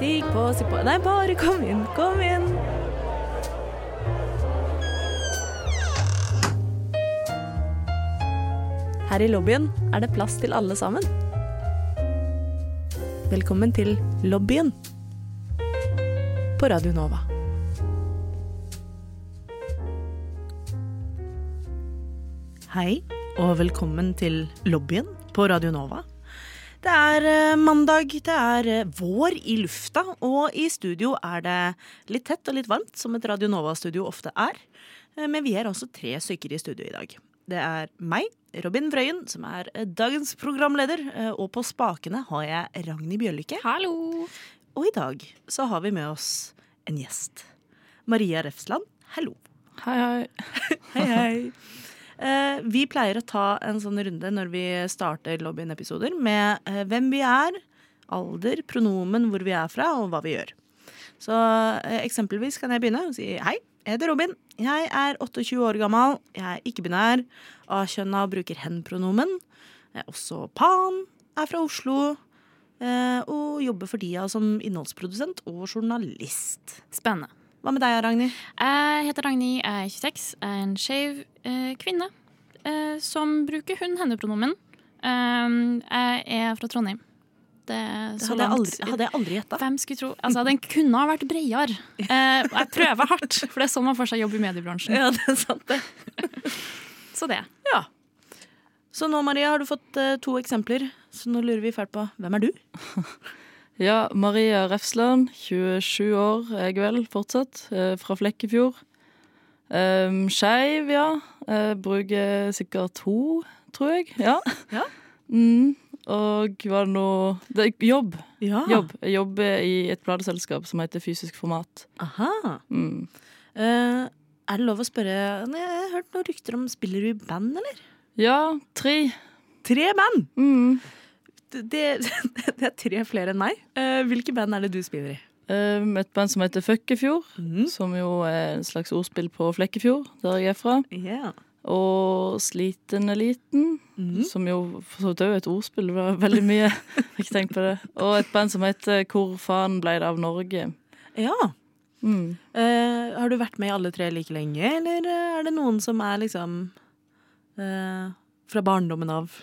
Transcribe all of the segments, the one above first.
Stig på, si på Nei, bare kom inn, kom inn. Her i lobbyen er det plass til alle sammen. Velkommen til lobbyen på Radio Nova. Hei, og velkommen til lobbyen på Radio Nova. Det er eh, mandag, det er eh, vår i lufta, og i studio er det litt tett og litt varmt, som et Radio Nova-studio ofte er. Eh, Men vi er også tre stykker i studio i dag. Det er meg, Robin Frøyen, som er dagens programleder, og på spakene har jeg Ragnhild Bjørlykke. Hallo! Og i dag så har vi med oss en gjest. Maria Refsland, hallo. Hei, hei. Hei, hei. Eh, vi pleier å ta en sånn runde når vi starter lobbyen-episoder med eh, hvem vi er, alder, pronomen, hvor vi er fra og hva vi gjør. Så eh, eksempelvis kan jeg begynne og si hei, jeg heter Robin. Jeg er 28 år gammel, jeg er ikke-binær, A-kjønna bruker hen-pronomen. Jeg er også pan, er fra Oslo og jobber for tida som innholdsprodusent og journalist. Spennende. Hva med deg, Ragnhild? Jeg heter Ragnhild, jeg er 26, jeg er en skeiv eh, kvinne eh, som bruker hun-henne-pronomen. Eh, jeg er fra Trondheim. Det, Det hadde jeg aldri, hadde jeg aldri gjetta. Hvem skulle tro? Altså, den kunne ha vært bredere. Eh, jeg prøver hardt, for det er sånn man får seg jobb i mediebransjen. Ja, det er sant, det. Så det. Ja. Så nå, Maria, har du fått eh, to eksempler. Så nå lurer vi fælt på hvem er du? Ja, Maria Refsland, 27 år er jeg vel fortsatt, eh, fra Flekkefjord. Um, Skeiv, ja. Jeg bruker sikkert to, tror jeg. Ja. Ja. Mm, og var det noe det, er Jobb. Ja. Jobb. Jeg jobber i et plateselskap som heter Fysisk Format. Aha. Mm. Uh, er det lov å spørre Jeg har hørt noen rykter om Spiller du i band, eller? Ja, tre. Tre band! Mm. Det, det, er tre flere enn meg. Eh, hvilke band er det du spiller i? Um, et band som heter Føkkefjord, Mm. som jo er en slags ordspill på Flekkefjord, der jeg er fra. Yeah. Og Sliten-eliten, mm. som jo for så vidt er et ordspill. Det var veldig mye. Ikke tenkt på det. Og et band som heter Hvor faen ble det av Norge? Ja. Mm. Uh, har du vært med i alle tre like lenge, eller eh, er det noen som er liksom eh, fra barndommen av?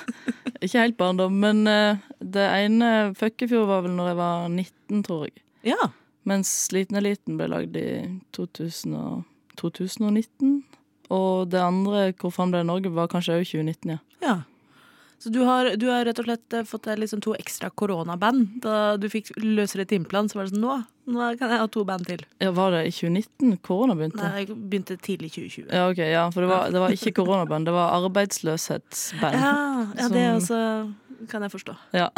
Ikke helt barndom, men uh, det ene Føkkefjord var vel når jeg var 19, tror jeg. Ja. Mens Sliten-eliten ble lagd i 2000 og, 2019. Og det andre Hvor faen ble Norge? var kanskje òg 2019, ja. Ja. Så du har, du har rett og slett eh, fått deg liksom to ekstra koronaband. Da du fikk løsere timeplan, så var det sånn nå, nå kan jeg ha to band til. ja. Var det i 2019 korona begynte? Nei, jeg begynte tidlig i 2020. Ja, ok, ja, for det var, det var ikke koronaband, det var arbeidsløshetsband. Ja, ja det også kan jeg forstå. Ja.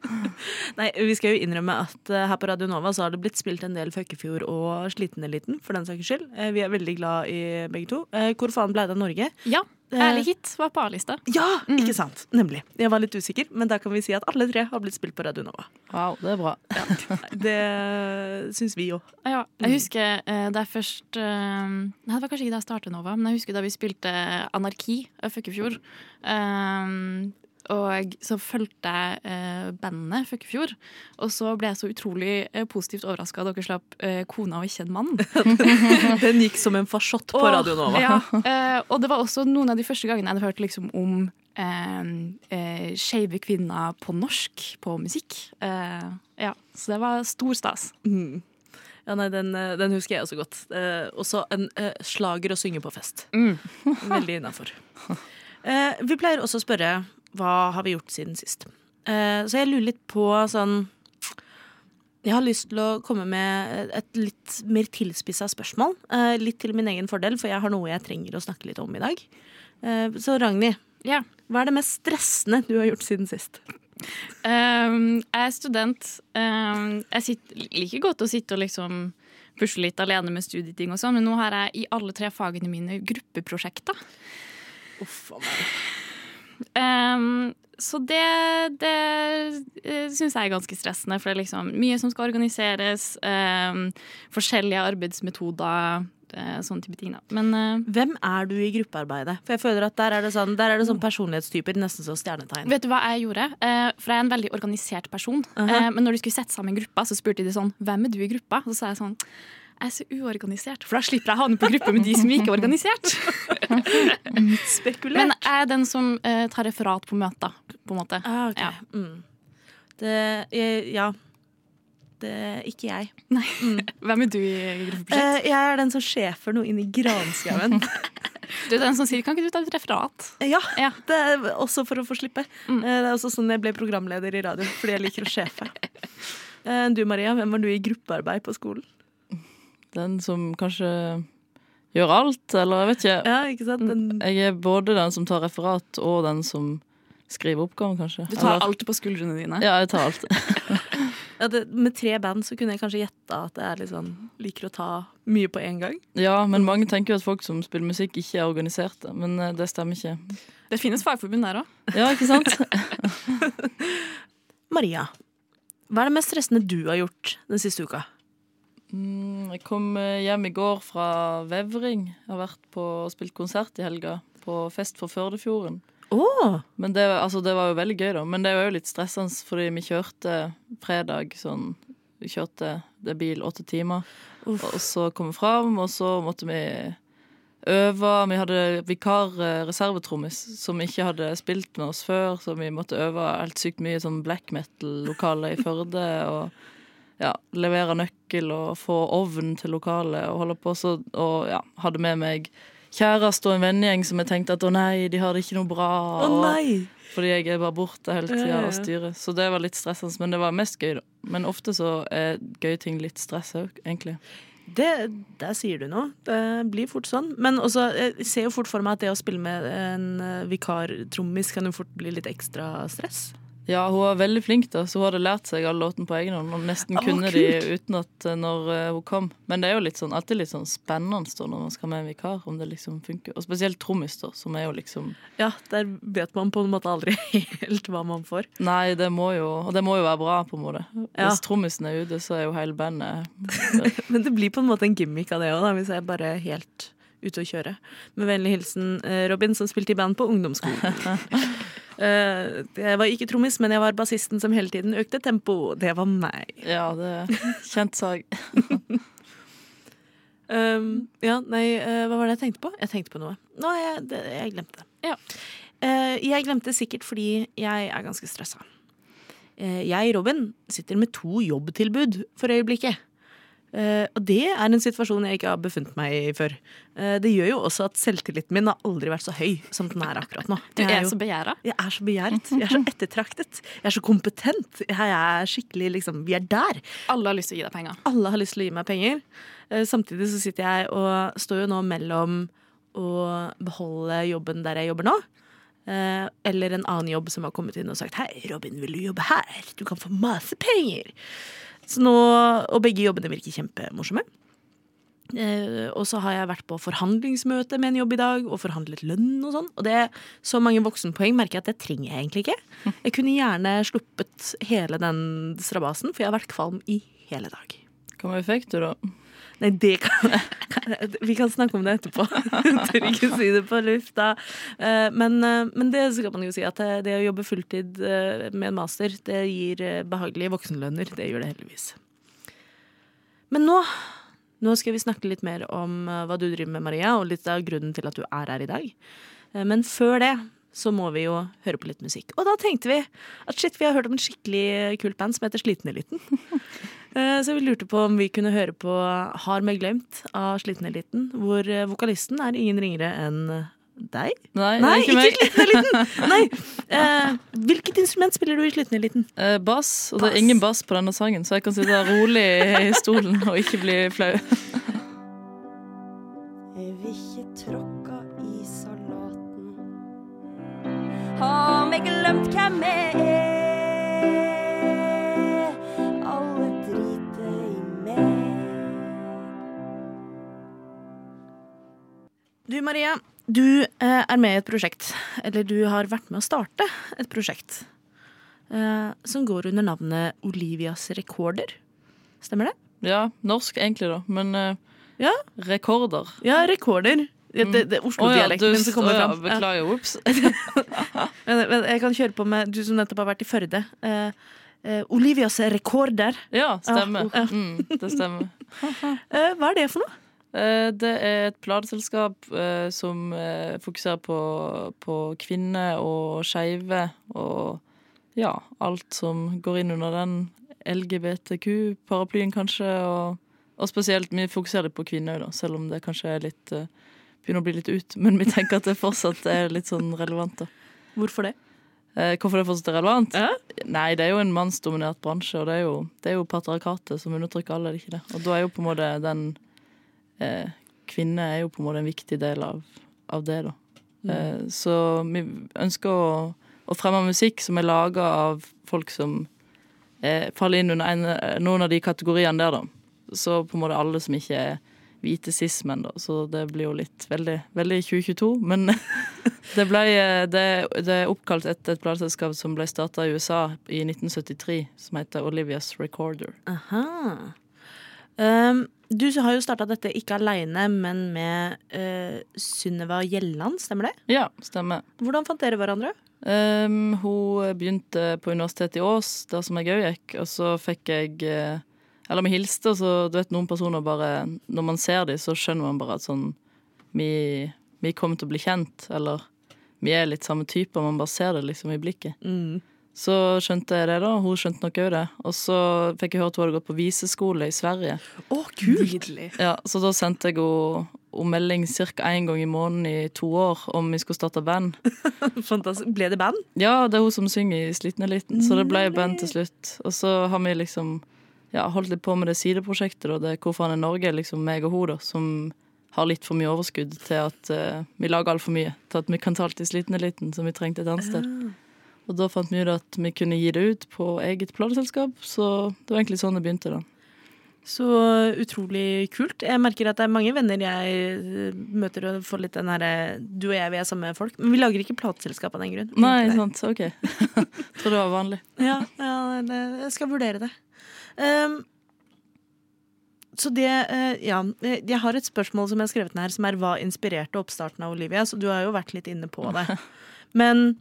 Nei, vi skal jo innrømme at eh, her på Radio Nova så har det blitt spilt en del Føkkefjord og Sliteneliten, for den saks skyld. Eh, vi er veldig glad i begge to. Eh, hvor faen ble det av Norge? Ja, ærlig hit var på A-lista. Ja, ikke sant? Nemlig. Jeg var litt usikker, men da kan vi si at alle tre har blitt spilt på Radio Nova. Wow, det er bra. Det syns vi òg. Ja, jeg husker det da jeg først eh, Nei, det var kanskje ikke da jeg startet Nova, men jeg husker da vi spilte Anarki Føkkefjord. Um, og så fulgte jeg eh, bandet Føkkefjord, og så ble jeg så utrolig eh, positivt overraska da dere slapp eh, 'Kona og ikke en mann'. Den gikk som en fasjott på Og- Radio Nova. Ja, eh, og det var også noen av de første gangene jeg hadde hørt liksom om eh, eh, skeive kvinner på norsk, på musikk. Eh, ja, så det var stor stas. Mm. Ja, nei, den, eh, den husker jeg også godt. Eh, også en eh, slager å synge på fest. Mm. Veldig innafor. Eh, vi pleier også å spørre hva har vi gjort siden sist. Uh, så jeg lurer litt på sånn Jeg har lyst til å komme med et litt mer tilspissa spørsmål. Uh, litt til min egen fordel, for jeg har noe jeg trenger å snakke litt om i dag. Uh, så Ragnhild, Ja. hva er det mest stressende du har gjort siden sist? Um, jeg er student. Um, jeg sitter, liker godt å sitte og liksom pusle litt alene med studieting og sånn, men nå har jeg i alle tre fagene mine gruppeprosjekter. Uff a meg. Um, så det, det uh, syns jeg er ganske stressende, for det er liksom mye som skal organiseres. Um, forskjellige arbeidsmetoder. Sånne sånn type ting, da. Men uh, Hvem er du i gruppearbeidet? For jeg føler at Der er det sånn, er det sånn personlighetstyper, nesten som stjernetegn. vet du hva jeg gjorde? Uh, for jeg er en veldig organisert person. Aha. eh, men når de skulle sette sammen gruppa, så spurte de sånn Hvem er du i gruppa? Så sa jeg sånn jeg er så uorganisert, for da slipper jeg å havne på gruppe med de som ikke er organisert. Spekulert. Men jeg er den som eh, tar referat på møter, på en måte. ah, okay. Ja. Mm. Det Ja. Det ikke jeg. Hvem er du i gruppeprosjekt? Eh, jeg er den som sjefer noe inn i granskauen. Du er den som sier 'kan ikke du ta et referat'? ja, Ja. det er også for å få slippe. Mm. Eh, det er også sånn jeg ble programleder i radio, fordi jeg liker å sjefe. Eh, du Maria, hvem var du i gruppearbeid på skolen? Den som kanskje gjør alt, eller jeg vet ikke. Ja, ikke sant? Den, Jeg er både den som tar referat, og den som skriver oppgaven, kanskje. Du tar Eller- alt på skuldrene dine. Ja, jeg tar alt. ja, det, med tre band så kunne jeg kanskje gjette at jeg liksom, liker å ta mye på en gang. Ja, men mange tenker jo at folk som spiller musikk, ikke er organiserte. Men eh, det stemmer ikke. Det finnes fagforbund der òg. Ja, ikke sant? Maria, hva er det mest stressende du har gjort den siste uka? Mm, jeg kom eh, hjem i går fra Vevring. Jeg har vært på og spilt konsert i helga. På Fest for Førdefjorden. Oh. Men det, altså, det var jo veldig gøy, da. Men det var jo litt stressende, fordi vi kjørte fredag sånn Vi kjørte det bil åtte timer. Uff. Og så kom vi fram, og så måtte vi øve. Vi hadde vikar eh, som ikke hadde spilt med oss før, så vi måtte øve helt sykt mye sånn black metal-lokale i Førde. Og ja, levere nøkkel og få ovn til lokalet og holde på. Så, og ja, hadde med meg kjæreste og en vennegjeng som jeg tenkte at å nei, de har det ikke noe bra. Å og- nei! fordi jeg er bare borte hele tida og styrer. Så det var litt stressende, men det var mest gøy, da. Men ofte så er gøye ting litt stress òg, egentlig. Det, der sier du noe. Det blir fort sånn. Men også, jeg ser jo fort for meg at det å spille med en eh, vikartrommis kan jo fort bli litt ekstra stress. Ja, hun var veldig flink, da, så hun hadde lært seg alle låtene på egen hånd. Og nesten ah, kunne kult. de uten at når eh, hun kom. Men det er jo litt sånn, alltid litt sånn spennende da, når man skal med en vikar, om det liksom funker. Og spesielt trommis, da, som er jo liksom Ja, der vet man på en måte aldri helt hva man får. Nei, det må jo Og det må jo være bra, på en måte. Ja. Hvis trommisen er ute, så er jo hele bandet Men det blir på en måte en gimmick av det òg, hvis jeg bare er helt ute å kjøre. Med vennlig hilsen eh, Robin, som spilte i band på ungdomsskolen. Eh, jeg var ikke trommis, men jeg var bassisten som hele tiden økte tempo. Det var meg. Ja, det er kjent sag. Um, ja, nei, eh, hva var det jeg tenkte på? Jeg tenkte på noe. Nå, jeg, det, jeg glemte det. Ja. Uh, jeg glemte sikkert fordi jeg er ganske stressa. Uh, jeg, Robin, sitter med to jobbtilbud for øyeblikket. Eh, og det er en situasjon jeg ikke har befunnet meg i før. Uh, det gjør jo også at selvtilliten min har aldri vært så høy som den er akkurat nå. Du er jo- så begjæra. jeg er så begjæret. Jeg er så ettertraktet. Jeg er så kompetent. Jeg er skikkelig liksom Vi er der. Alle har lyst til å gi deg penger. Alle har lyst til å gi meg penger. Uh, Samtidig så sitter jeg og står jo nå mellom å beholde jobben der jeg jobber nå, eller en annen jobb som har kommet inn og sagt 'Hei, Robin, vil du jobbe her? Du kan få masse penger'. Så nå, og begge jobbene virker kjempemorsomme. Eh, og så har jeg vært på forhandlingsmøte med en jobb i dag og forhandlet lønn og sånn. Og det er så mange voksenpoeng merker jeg at det trenger jeg egentlig ikke. Jeg kunne gjerne sluppet hele den strabasen, for jeg har vært kvalm i hele dag. Hva med effekter, da? Nei, det kan, kan Vi kan snakke om det etterpå. Tør ikke si det på lufta. Eh, Men, eh, men det skal man jo si at det, å jobbe fulltid eh, med en master, det gir eh, behagelige voksenlønner. Det gjør det heldigvis. Men nå, nå skal vi snakke litt mer om hva du driver med, Maria, og litt av grunnen til at du er her i dag. Men før det så må vi jo høre på litt musikk. Og da tenkte vi at shit, vi har hørt om en skikkelig kult band som heter Sliteneliten. Eh, Så vi lurte på om vi kunne høre på Har meg glemt av Sliteneliten, hvor eh, vokalisten er ingen ringere enn deg. Nei, Nei, ikke ikke Sliteneliten! Nei. Eh, hvilket instrument spiller du i Sliteneliten? Eh, bass, og det er ingen bass på denne sangen, så jeg kan sitte rolig i stolen og ikke bli flau. Jeg vil ikke tråkke i salaten. Har meg glemt hvem jeg er? Du Maria, du eh, er med i et prosjekt. Eller du har vært med å starte et prosjekt. Eh, som går under navnet Olivias Rekorder. Stemmer det? Ja, norsk egentlig, da. Men eh, Ja. Rekorder. Ja, rekorder. Det, det, det er Oslo-dialekten oh, ja, som kommer oh, ja, fram. Beklager, ops. Men, men jeg kan kjøre på med du som nettopp har vært i Førde. Uh, uh, Olivias rekorder. Ja, stemmer. Ja. Mm, det stemmer. Hva er det for noe? Eh, Det er et plateselskap eh, som eh, fokuserer på, på kvinner og skeive og ja, alt som går inn under den LGBTQ-paraplyen, kanskje. Og, og spesielt, vi fokuserer litt på kvinner, da, selv om det kanskje er litt begynner å bli litt ut. Men vi tenker at det fortsatt er litt sånn relevant. da. Hvorfor det? Eh, hvorfor det fortsatt er relevant? Ja. Nei, det er jo en mannsdominert bransje, og det er jo, det er jo patriarkatet som undertrykker alle, er det ikke det? Og da er jo på en måte den eh, Kvinne er jo på en måte en viktig del av, av det, da. Eh, så vi ønsker å, å fremme musikk som er laga av folk som eh, faller inn under en, noen av de kategoriene der, da. Så på en måte alle som ikke er hvite cis-menn, da. Så det blir jo litt veldig, veldig 2022. Men det, ble, eh, det, det er oppkalt etter et plateselskap som ble starta i USA i 1973, som heter Olivias Recorder. Aha. Um, du har jo starta dette ikke aleine, men med uh, Sunniva Gjelland, stemmer det? Ja, stemmer. Hvordan fant dere hverandre? Um, hun begynte på Universitetet i Ås, der som jeg òg gikk, og så fikk jeg eh, Eller vi hilste, og så du vet noen personer bare Når man ser dem, så skjønner man bare at sånn Vi, vi kommer til å bli kjent, eller vi er litt samme typer, man bare ser det liksom i blikket. Mm. Så skjønte jeg det, da. Hun skjønte nok òg det. Og så fikk jeg høre at hun hadde gått på viseskole i Sverige. Å, kult! Ja, Så da sendte jeg henne melding ca. én gang i måneden i to år om vi skulle starte band. Fantastisk. Ble det band? Ja, det er hun som synger i Sliten-eliten, så det ble band til slutt. Og så har vi liksom ja, holdt litt på med det sideprosjektet, da. Det er Hvorfor han er Norge, liksom meg og hun, da, som har litt for mye overskudd til at uh, vi lager altfor mye til at vi kan ta alt i Sliten-eliten som vi trengte et annet sted. Og da fant vi ut at vi kunne gi det ut på eget plateselskap, så det var egentlig sånn det begynte, da. Så utrolig kult. Jeg merker at det er mange venner jeg eh, møter og får litt den herre Du og jeg, vi er samme folk. Men vi lager ikke plateselskap av den grunn. Nei, sant, OK. Tror det var vanlig. Ja, ja jeg skal vurdere det. Um, så det eh, Ja, jeg har et spørsmål som jeg har skrevet ned her, som er hva inspirerte oppstarten av Olivia? Så du har jo vært litt inne på det. Men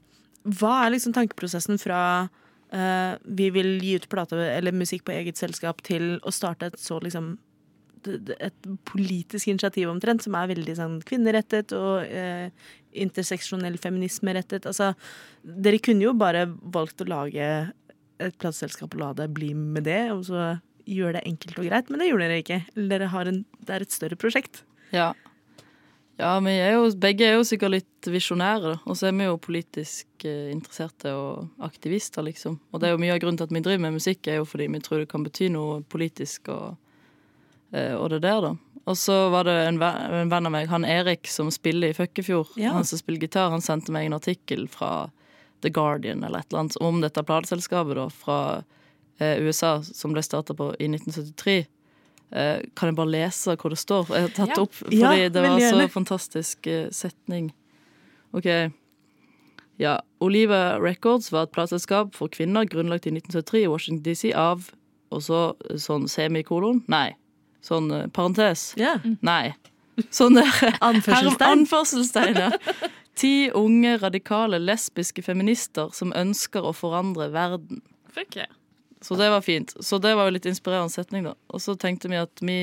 hva er liksom tankeprosessen fra uh, vi vil gi ut plate eller musikk på eget selskap, til å starte et så liksom et politisk initiativ omtrent, som er veldig sånn kvinnerettet og eh, interseksjonell feminisme rettet. Altså, dere kunne jo bare valgt å lage et plateselskap og la det bli med det, og så gjøre det enkelt og greit, men det gjorde dere ikke. Dere en, det er et større prosjekt. Ja. Ja, vi er jo, begge er jo sikkert litt visjonære, da. og så er vi jo politisk eh, interesserte og aktivister, liksom. Og det er jo mye av grunnen til at vi driver med musikk, er jo fordi vi tror det kan bety noe politisk og, eh, og det der, da. Og så var det en, en venn av meg, han Erik, som spiller i Føkkefjord. Ja. Han som spiller gitar, han sendte meg en artikkel fra The Guardian eller et eller annet om dette plateselskapet da, fra eh, USA, som ble starta i 1973. Eh, kan jeg bare lese hvor det står? Jeg har tatt Ja. opp fordi Ja, det var så fantastisk eh, setning. OK. Ja. Oliva Records var et plateselskap for kvinner grunnlagt i 1973 i Washington DC av Og så sånn semikolon? Nei. Sånn eh, parentes? Ja. Nei. Sånn der Anførselstegn. Anførselstegn, ja. Ti unge, radikale, lesbiske feminister som ønsker å forandre verden. Fuck yeah. Så det var fint. Så det var jo litt inspirerende setning, da. Og så tenkte vi at vi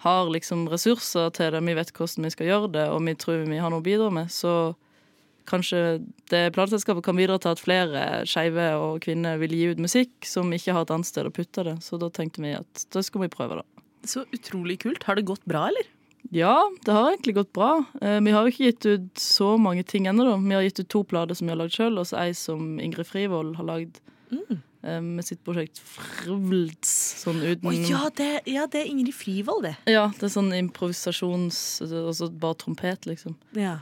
har liksom ressurser til det, vi vet hvordan vi skal gjøre det, og vi tror vi har noe å bidra med, så kanskje det plateselskapet kan bidra til at flere skeive og kvinner vil gi ut musikk som ikke har et annet sted å putte det. Så da tenkte vi at da skal vi prøve, da. Så utrolig kult. Har det gått bra, eller? Ja, det har egentlig gått bra. Eh, vi har jo ikke gitt ut så mange ting ennå, da. Vi har gitt ut to plater som vi har lagd sjøl, og så ei som Ingrid Frivold har lagd eh, med sitt prosjekt Frvlds, sånn uten Å ja, det, ja, det er Ingrid Frivold, det. Ja, det er sånn improvisasjons... Altså bare trompet, liksom. Ja.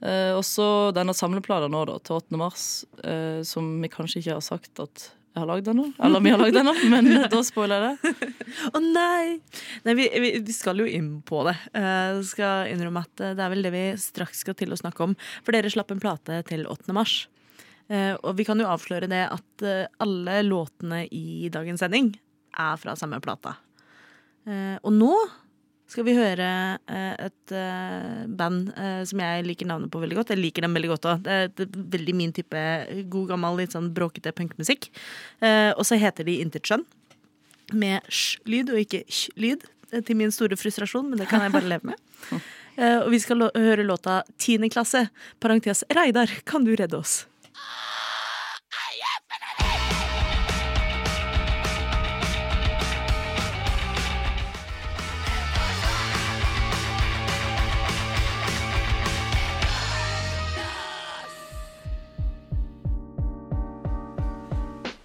Eh, og så denne samleplata nå, da, til 8. mars, eh, som vi kanskje ikke har sagt at jeg har lagd ennå. Eller vi har lagd ennå, men da spoiler jeg det. Å nei! nei vi, vi, vi skal jo inn på det. Uh, skal innrømme at eh, det er vel det vi straks skal til å snakke om. For dere slapp en plate til 8. mars. Eh, og vi kan jo avsløre det at eh, alle låtene i dagens sending er fra samme plata. Eh, og nå skal vi høre et band som jeg liker navnet på veldig godt. Jeg liker dem veldig godt òg. Det er veldig min type god, gammel, litt sånn bråkete punkmusikk. Eh, og så heter de Intetskjønn. Med sj-lyd og ikke sj-lyd. Til min store frustrasjon, men det kan jeg bare leve med. Eh, og vi skal høre låta Tiende klasse. Parentes Reidar, kan du redde oss?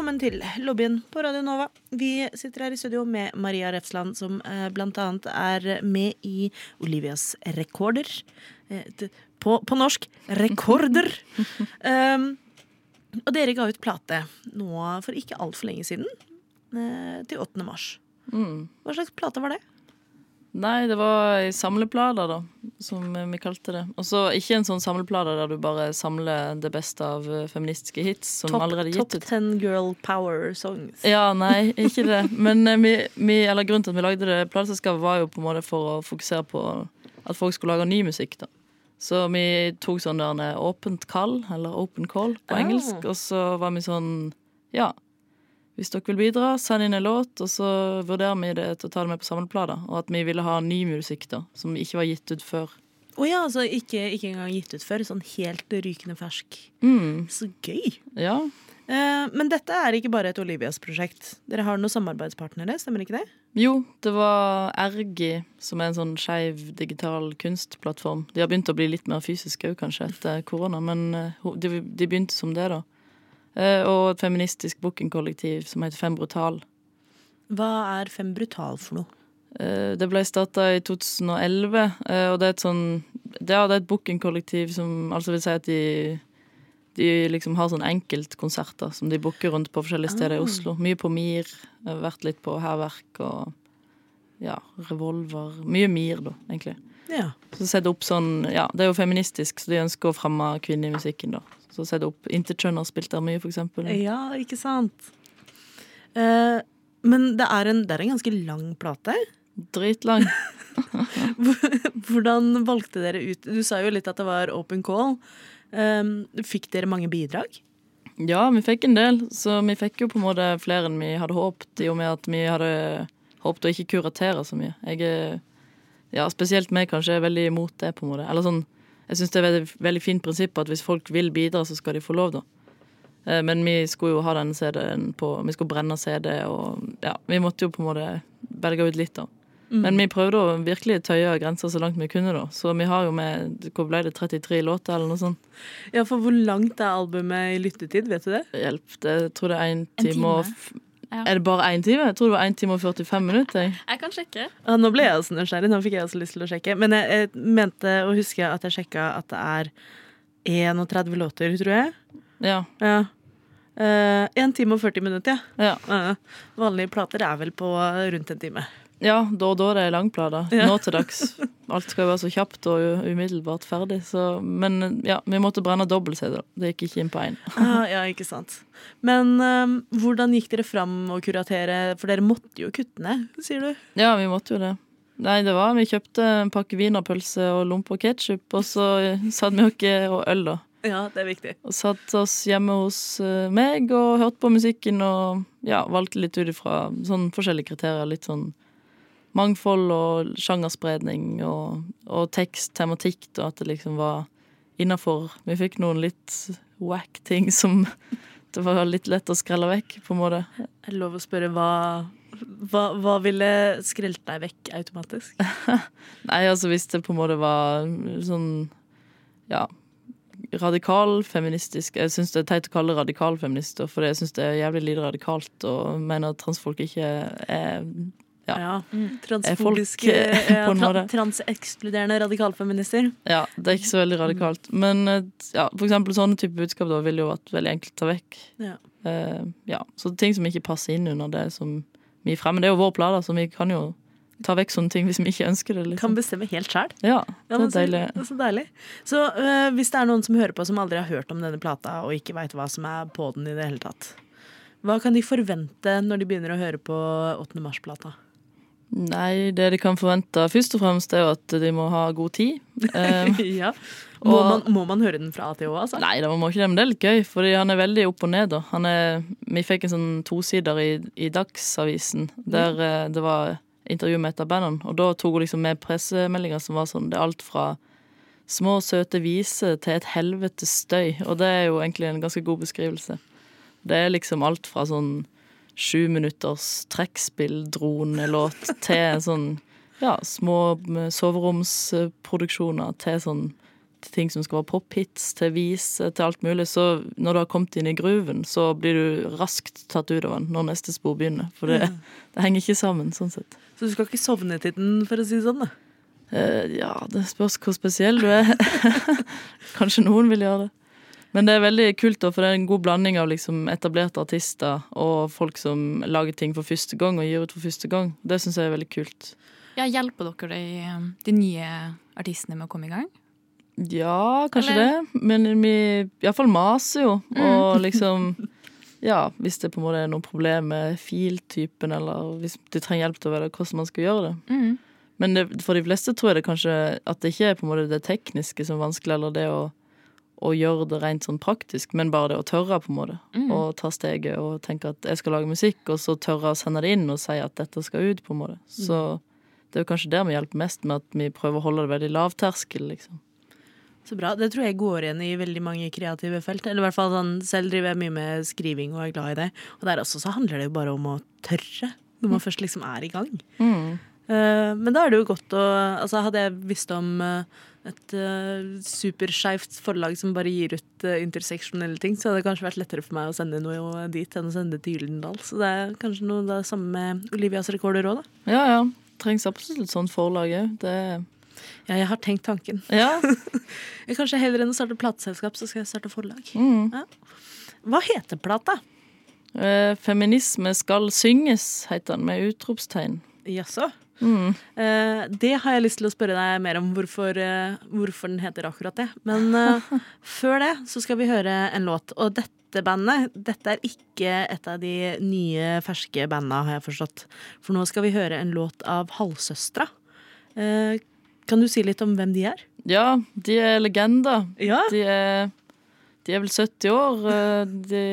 Velkommen til lobbyen på Radio Nova. Vi sitter her i studio med Maria Refsland, som bl.a. blant annet er med i Olivias Rekorder. Eh, på, på norsk rekorder. um, og dere ga ut plate nå for ikke altfor lenge siden. Eh, til 8. mars. Mm. Hva slags plate var det? Nei, det var ei samleplate, da, som vi kalte det. Og så ikke en sånn samleplate der du bare samler det beste av eh, feministiske hits som Top, allerede er top gitt ut. 10 girl power songs. Ja, nei, ikke det. Men eh, vi, vi, eller grunnen til at vi lagde det plateselskapet, var jo på en måte for å fokusere på at folk skulle lage ny musikk. da. Så vi tok sånn der en åpent kall, eller open call på Ah. engelsk, og så var vi sånn Ja, hvis dere vil bidra, send inn en låt, og så vurderer vi det til å ta det med på samleplata. Og at vi ville ha ny musikk, da, som ikke var gitt ut før. Å ja, altså ikke, ikke engang gitt ut før. Sånn helt rykende fersk. Mm, Så gøy! ja. Eh, men dette er ikke bare et Olivias prosjekt. Dere har noen samarbeidspartnere, stemmer ikke det? Jo, det var Ergi, som er en sånn skeiv digital kunstplattform. De har begynt å bli litt mer fysiske òg, kanskje, etter korona, men eh, de, de begynte som det, da. Eh, Og et feministisk bookingkollektiv som heter Fem Brutal. Hva er Fem Brutal for noe? Eh, Det ble starta i 2011, eh, og det er et sånn Det er det er et bookingkollektiv som altså vil si at de de liksom har sånn enkeltkonserter som de booker rundt på forskjellige steder i Ah. Oslo. Mye på Mir, vært litt på Hærverk og ja, Revolver. Mye Mir, da, egentlig. Ja. Så sette opp sånn, ja, Det er jo feministisk, så de ønsker å fremme kvinner i musikken. da. Så sette opp Intetkjønner spilte der mye, eksempel. ja, ikke sant? Eh, men det er, en, det er en ganske lang plate. Dritlang. Hvordan valgte dere ut Du sa jo litt at det var open call. Um, fikk dere mange bidrag? Ja, vi fikk en del, så vi fikk jo på en måte flere enn vi hadde håpet, i og med at vi hadde håpet å ikke kuratere så mye. Jeg er, ja, spesielt meg kanskje er veldig imot det, på en måte. Eller sånn, jeg syns det er et veldig, fint prinsipp at hvis folk vil bidra, så skal de få lov, da. Eh, Men vi skulle jo ha denne CD-en på Vi skulle brenne CD, og ja, vi måtte jo på en måte velge ut litt, da. Men vi prøvde å virkelig tøye grenser så langt vi kunne, da. Så vi har jo med Hvor ble det? 33 låter, eller noe sånt? Ja, for hvor langt er albumet i lyttetid? Vet du det? Hjelp. Det, jeg tror det er én En time og Ja. Er det bare én time? Jeg tror det var 1 time og 45 minutter. jeg. Jeg kan sjekke. Ja, nå ble jeg også nysgjerrig. Nå fikk jeg også lyst til å sjekke. Men jeg, jeg mente å huske at jeg sjekka at det er 31 låter, tror jeg. Ja. Ja. Uh, 1 time og 40 minutter, ja. Ja, Uh, Vanlige plater er vel på rundt en time. Ja da og da er det langplater. Ja. Nå til dags. Alt skal jo være så kjapt og umiddelbart ferdig. Så, men ja, vi måtte brenne dobbelt-CD. da. Det gikk ikke inn på én. Ah, ja, ikke sant. Men um, hvordan gikk dere fram å kuratere? For dere måtte jo kutte ned, sier du. Ja, vi måtte jo det. Nei, det var Vi kjøpte en pakke wienerpølse og lompe og ketsjup, og så satt vi oss og øl, da. Ja, det er viktig. Og satt oss hjemme hos eh, meg og hørte på musikken og ja, valgte litt ut ifra sånn forskjellige kriterier. Litt sånn mangfold og sjangerspredning og, og tekst, tematikk, og at det liksom var innafor. Vi fikk noen litt wack ting som det var litt lett å skrelle vekk, på en måte. Er det lov å spørre hva, hva, hva ville skrelt deg vekk automatisk? Nei, altså hvis det på en måte var sånn ja, radikal feministisk Jeg syns det er teit å kalle det radikal feminister, for jeg syns det er jævlig lite radikalt og mener at transfolk ikke er, Ja. Ja. Mm. Transfobiske, Er folk, eh, ja, tra transekskluderende radikalfeminister. Ja, det er ikke så veldig radikalt. Men eh, ja, for eksempel sånne type budskap da ville jo vært veldig enkelt å ta vekk. Ja. Uh, ja, Så ting som ikke passer inn under det som vi fremmer. Det er jo vår plate, så vi kan jo ta vekk sånne ting hvis vi ikke ønsker det. Kan Liksom. bestemme helt sjæl. Ja, Ja, det er så- deilig. Så deilig. Så øh, hvis det er noen som hører på som aldri har hørt om denne plata, og ikke veit hva som er på den i det hele tatt, hva kan de forvente når de begynner å høre på 8. mars-plata? Nei, det de kan forvente først og fremst, er jo at de må ha god tid. Eh, ja. Må, og- man, må man høre den fra A til Å, altså? Nei, det må ikke det, men det er litt gøy, fordi han er veldig opp og ned. da. Han er, vi fikk en sånn tosider i, i Dagsavisen, der eh, det var intervju med et av bandene. Og da tok hun liksom med pressemeldinger som var sånn Det er alt fra små, søte viser til et helvetes støy. Og det er jo egentlig en ganske god beskrivelse. Det er liksom alt fra sånn sju minutters trekkspill-dronelåt til sånn ja, små soveromsproduksjoner til sånn til ting som skal være pophits, til vis, til alt mulig. Så når du har kommet inn i grooven, så blir du raskt tatt ut av den når neste spor begynner. For det, det henger ikke sammen, sånn sett. Så du skal ikke sovne til den, for å si det sånn? da? Uh, ja, det spørs hvor spesiell du er. Kanskje noen vil gjøre det. Men det er veldig kult, da, for det er en god blanding av liksom etablerte artister og folk som lager ting for første gang og gir ut for første gang. Det syns jeg er veldig kult. Ja, hjelper dere de, de nye artistene med å komme i gang? Ja, kanskje Eller- det. Men vi iallfall maser jo. Og liksom Ja, hvis det på en måte er noe problem med filtypen, eller hvis de trenger hjelp til å vite hvordan man skal gjøre det. Mm. Men det, for de fleste tror jeg det kanskje at det ikke er på en måte det tekniske som er vanskelig, eller det å, å gjøre det rent sånn praktisk, men bare det å tørre, på en måte. Mm. Og ta steget og tenke at jeg skal lage musikk, og så tørre å sende det inn og si at dette skal ut, på en måte. Så det er jo kanskje der vi hjelper mest, med at vi prøver å holde det veldig lavterskel, liksom. Så bra. Det tror jeg går igjen i veldig mange kreative felt. Eller i hvert fall sånn, Selv driver jeg mye med skriving og er glad i det. Og der også så handler det jo bare om å tørre, når man først liksom er i gang. Eh, men da er det jo godt å altså Hadde jeg visst om eh, et uh, superskeivt forlag som bare gir ut uh, interseksjonelle ting, så hadde det kanskje vært lettere for meg å sende noe dit enn å sende det til Gyldendal. Så det er kanskje noe det samme med Olivias rekorder òg, da. Ja, ja. Trengs absolutt et sånt forlag òg. Det Ja, jeg har tenkt tanken. Ja. Kanskje Heller enn å starte plateselskap, så skal jeg starte forlag. Mm. Hva heter plata? Eh, Feminisme skal synges, heter den, med utropstegn. Jaså? Mm. Eh, det har jeg lyst til å spørre deg mer om hvorfor, eh, hvorfor den heter akkurat det. Men eh, før det så skal vi høre en låt. Og dette bandet dette er ikke et av de nye, ferske banda, har jeg forstått. For nå skal vi høre en låt av Halvsøstra. Eh, kan du si litt om hvem de er? Ja, de er legender. Ja. De er, de er vel 70 år eh, de,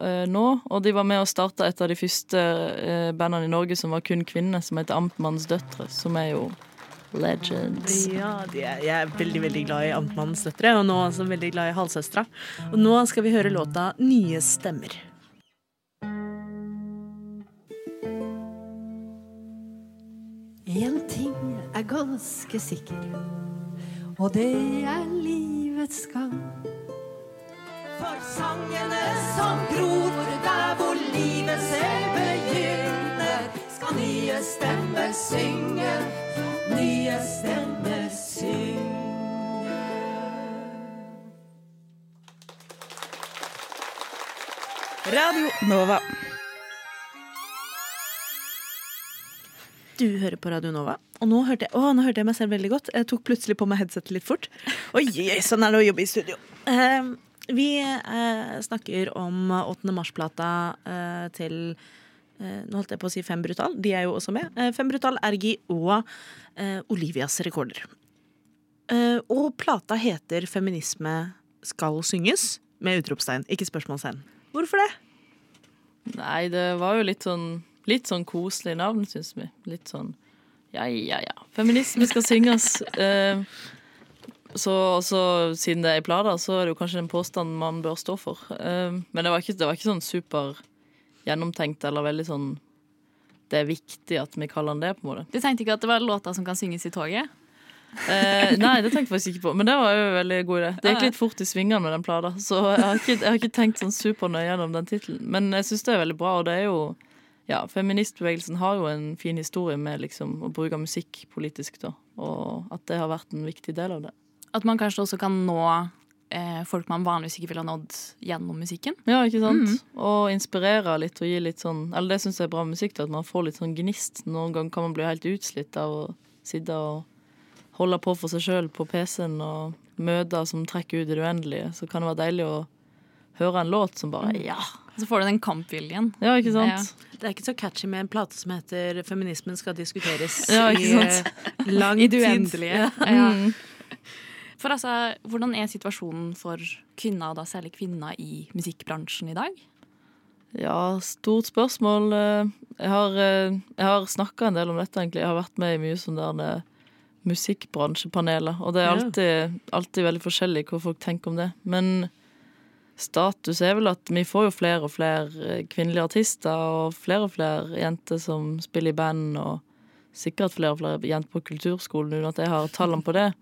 eh, nå, og de var med og starta et av de første eh, bandene i Norge som var kun kvinner, som heter Amtmannens døtre, som er jo legends. Ja, de er, jeg er veldig veldig glad i Amtmannens døtre, og nå også veldig glad i Halvsøstera. Og nå skal vi høre låta Nye stemmer. En ting er ganske sikker, og det er livets gang. For sangene som gror der hvor livet selv begynner, skal nye stemmer synge, nye stemmer synge. Radio Nova. Du hører på Radio Nova, og nå hørte, jeg, å, nå hørte jeg meg selv veldig godt. Jeg tok plutselig på meg headsetet litt fort. Oi, sånn er det å jobbe i studio. Eh, vi eh, snakker om 8. mars-plata eh, til eh, Nå holdt jeg på å si Fem Brutal. De er jo også med. Eh, Fem Brutal, Ergi og eh, Olivias rekorder. Eh, og plata heter 'Feminisme skal synges', med utropstegn, ikke spørsmålstegn. Hvorfor det? Nei, det var jo litt sånn Litt sånn koselig navn, syns vi. Litt sånn ja, ja, ja. Feminisme skal synges. Så også, siden det er i plata, så er det jo kanskje en påstand man bør stå for. Eh, men det var, ikke, det var ikke sånn super gjennomtenkt eller veldig sånn Det er viktig at vi kaller den det, på en måte. Du tenkte ikke at det var låter som kan synges i toget? Eh, nei, det tenkte jeg faktisk ikke på, men det var jo en veldig god idé. Det gikk litt fort i svingene med den plata, så jeg har ikke, jeg har ikke tenkt sånn supernøye gjennom den tittelen. Men jeg syns det er veldig bra, og det er jo ja, feministbevegelsen har jo en fin historie med liksom å bruke musikk politisk, da. Og at det har vært en viktig del av det. At man kanskje også kan nå eh, folk man vanligvis ikke ville ha nådd gjennom musikken. Ja, ikke sant? Mm. Og inspirere litt og gi litt sånn Eller det syns jeg er bra med musikk, da, at man får litt sånn gnist. Noen ganger kan man bli helt utslitt av å sitte og holde på for seg sjøl på PC-en og møter som trekker ut i det uendelige. Så kan det være deilig å høre en låt som bare Ja! Så får du den kampviljen. Ja, ikke sant? Det er ikke så catchy med en plate som heter 'Feminismen skal diskuteres' Ja, ikke i sant? eh, lang I det tid. uendelige. Ja. Ja. For altså, hvordan er situasjonen for kvinner, og da særlig kvinner, i musikkbransjen i dag? Ja, stort spørsmål. Eh, Jeg har, eh, jeg har snakka en del om dette, egentlig. Jeg har vært med i mye sånne der, eh, musikkbransjepaneler. Og det er alltid, alltid veldig forskjellig hva folk tenker om det. Men status er vel at vi får jo flere og flere kvinnelige artister, og flere og flere jenter som spiller i band, og sikkert flere og flere jenter på kulturskolen, uten at jeg har tallene på det.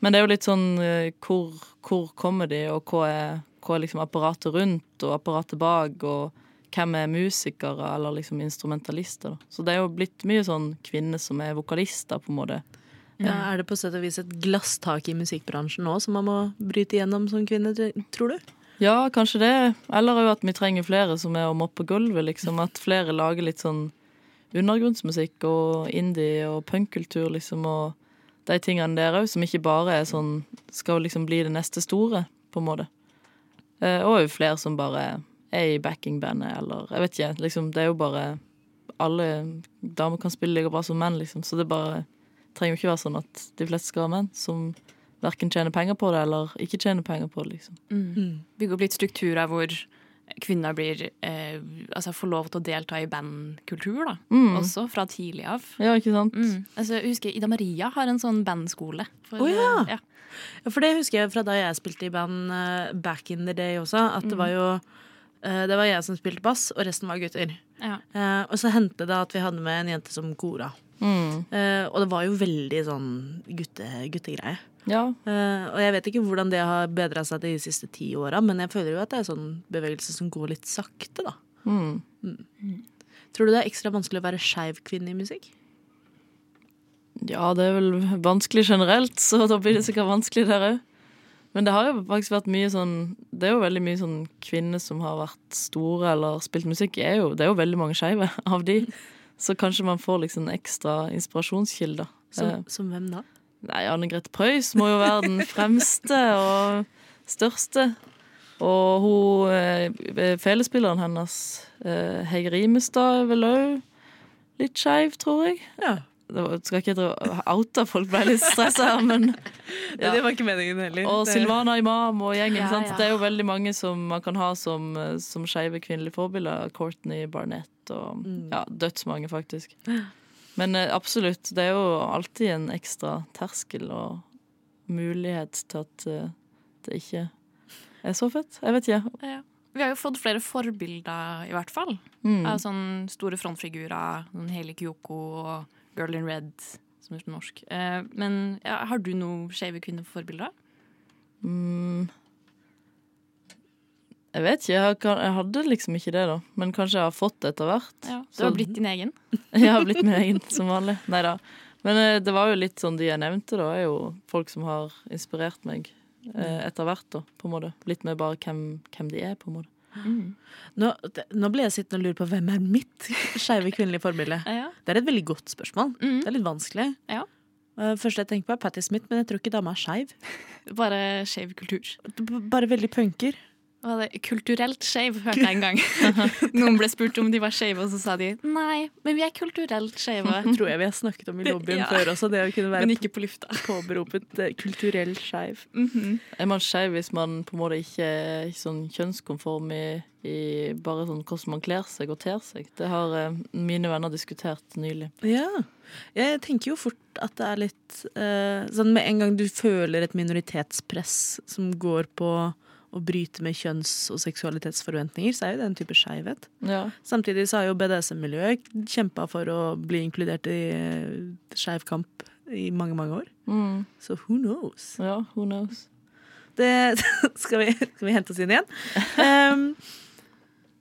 Men det er jo litt sånn eh, hvor, hvor kommer de, og hva er, hva er liksom apparatet rundt, og apparatet bak, og hvem er musikere eller liksom instrumentalister. Da. Så det er jo blitt mye sånn kvinner som er vokalister, på en måte. Ja, er det på sett og vis et glasstak i musikkbransjen nå som man må bryte igjennom som kvinne, tror du? Ja, kanskje det. Eller jo at vi trenger flere som er å moppe gulvet, liksom. At flere lager litt sånn undergrunnsmusikk og indie og punkkultur, liksom, og de tingene der òg, som ikke bare er sånn Skal liksom bli det neste store, på en måte. Eh, og jo flere som bare er i backingbandet, eller Jeg vet ikke, liksom. Det er jo bare Alle damer kan spille like bra som menn, liksom, så det bare trenger jo ikke være sånn at de fleste skal være menn som verken tjener penger på det, eller ikke tjener penger på det, liksom. Mm. Bygge opp litt strukturer hvor kvinner blir, eh, altså får lov til å delta i bandkultur, da. Mm. Også fra tidlig av. Ja, ikke sant? Mm. Altså, jeg husker Ida Maria har en sånn bandskole. For, Å, ja. ja. Ja, for det husker jeg fra da jeg spilte i band uh, back in the day også, at det var jo uh, Det var jeg som spilte bass, og resten var gutter. Ja. Uh, og så hendte det at vi hadde med en jente som kora. Mm. Eh, og det var jo veldig sånn gutte, guttegreie. Ja. Uh, og jeg vet ikke hvordan det har bedra seg de siste ti åra, men jeg føler jo at det er sånn bevegelse som går litt sakte, da. Mm. Tror du det er ekstra vanskelig å være skeiv kvinne i musikk? ja, det er vel vanskelig generelt, så da blir det sikkert vanskelig der òg. Men det har jo faktisk vært mye sånn Det er jo veldig mye sånn kvinner som har vært store eller spilt musikk. Er jo, det er jo veldig mange skeive av de. Så kanskje man får liksom en ekstra inspirasjonskilde. Som, Eh, som hvem da? Nei, Anne Grete Preus må jo være den fremste og største. Og hun eh, felespilleren hennes, eh, Hege Rimestad, er vel òg litt skeiv, tror jeg. Ja. Det var, skal ikke oute folk, ble litt stressa men ja. Det var ikke meningen heller. Og Silvana Imam og gjengen. Ja, sant? ja. Det er jo veldig mange som man kan ha som, som skeive kvinnelige forbilder. Courtney Barnett og Mm. ja, dødsmange, faktisk. Men eh, absolutt, det er jo alltid en ekstra terskel og mulighet til at eh, det ikke er så fett. Jeg vet ikke. Ja. Vi har jo fått flere forbilder, i hvert fall. Mm. Av sånne store frontfigurer. Sånn Hele Kyoko og Girl in Red, som er norsk. Eh, men ja, har du noen skeive kvinneforbilder? Mm. Jeg vet ikke. Jeg, kan, jeg hadde liksom ikke det, da. Men kanskje jeg har fått det etter hvert. Ja, du Så- har blitt din egen? Jeg har blitt min egen, som vanlig. Nei da. Men eh, det var jo litt sånn de jeg nevnte, da, er jo folk som har inspirert meg eh, etter hvert, da, på en måte. Litt mer bare hvem, hvem de er, på en måte. Mm. Nå, nå ble jeg sittende og lure på hvem er mitt skeive kvinnelige forbilde. Ja. Det er et veldig godt spørsmål. Mm. Det er litt vanskelig. Ja. Eh, Første jeg tenker på, er Patti Smith, men jeg tror ikke dama er skeiv. Bare skeiv kultur. B- Bare veldig punker. Hva er det? Kulturelt skeiv, hørte jeg en gang. Noen ble spurt om de var skeive, og så sa de nei, men vi er kulturelt skeive. Tror jeg vi har snakket om i lobbyen Ja. før også. Det å kunne være Men ikke på lufta. påberopet eh, kulturell skeiv. Mhm. Er man skeiv hvis man på en måte ikke er sånn kjønnskonform i, i bare sånn hvordan man kler seg og ter seg? Det har eh, mine venner diskutert nylig. Ja. Jeg tenker jo fort at det er litt eh, sånn med en gang du føler et minoritetspress som går på å bryte med kjønns- og seksualitetsforventninger, så er jo det en type skeivhet. Ja. Samtidig så har jo BDSM-miljøet kjempa for å bli inkludert i uh, skeiv kamp i mange, mange år. Mm. Så who knows? ja, who knows? Det skal vi, skal vi hente oss inn igjen. Um,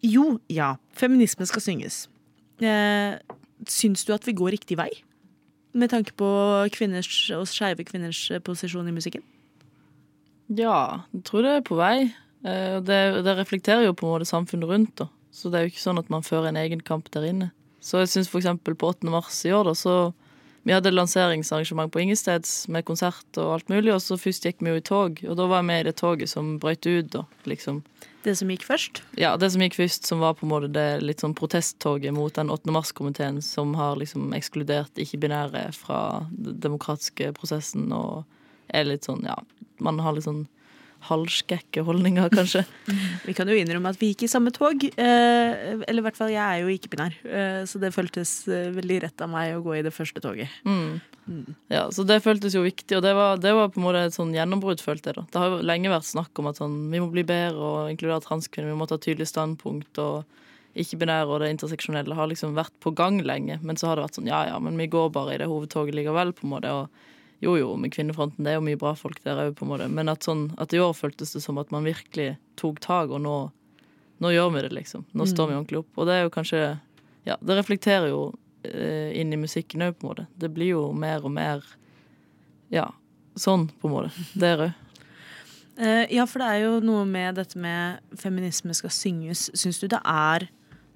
jo, ja. Feminisme skal synges. Uh, syns du at vi går riktig vei? Med tanke på kvinners og skeive kvinners eh, posisjon i musikken? Ja, jeg tror det er på vei. Eh, Det, det reflekterer jo på en måte samfunnet rundt, da. Så det er jo ikke sånn at man fører en egen kamp der inne. Så jeg syns eksempel på 8. mars i år, da, så Vi hadde lanseringsarrangement på Ingesteds med konsert og alt mulig, og så først gikk vi jo i tog, og da var jeg med i det toget som brøt ut, da, liksom. Det som gikk først? Ja, det som gikk først, som var på en måte det litt sånn protesttoget mot den 8. mars-komiteen som har liksom ekskludert ikke-binære fra den demokratiske prosessen og er litt sånn, ja Man har litt sånn halvskekke holdninger, kanskje. Vi kan jo innrømme at vi gikk i samme tog. Eh, eller i hvert fall, jeg er jo ikke-binær, eh, så det føltes eh, veldig rett av meg å gå i det første toget. Mm. Ja, så det føltes jo viktig, og det var, det var på en måte et sånn gjennombrudd, følte jeg. da. Det har jo lenge vært snakk om at sånn, vi må bli bedre og inkludere transkvinner, vi må ta tydelig standpunkt, og ikke-binære og det interseksjonelle har liksom vært på gang lenge. Men så har det vært sånn ja ja, men vi går bare i det hovedtoget likevel, på en måte. og jo jo, med Kvinnefronten, det er jo mye bra folk der òg, på en måte. Men at, sånn, at i år føltes det som at man virkelig tok tak, og nå, nå gjør vi det, liksom. Nå står vi ordentlig opp. Og det er jo kanskje Ja, det reflekterer jo eh, inn i musikken òg, på en måte. Det blir jo mer og mer Ja, sånn, på en måte. Der òg. Uh, ja, for det er jo noe med dette med feminisme skal synges. Syns du det er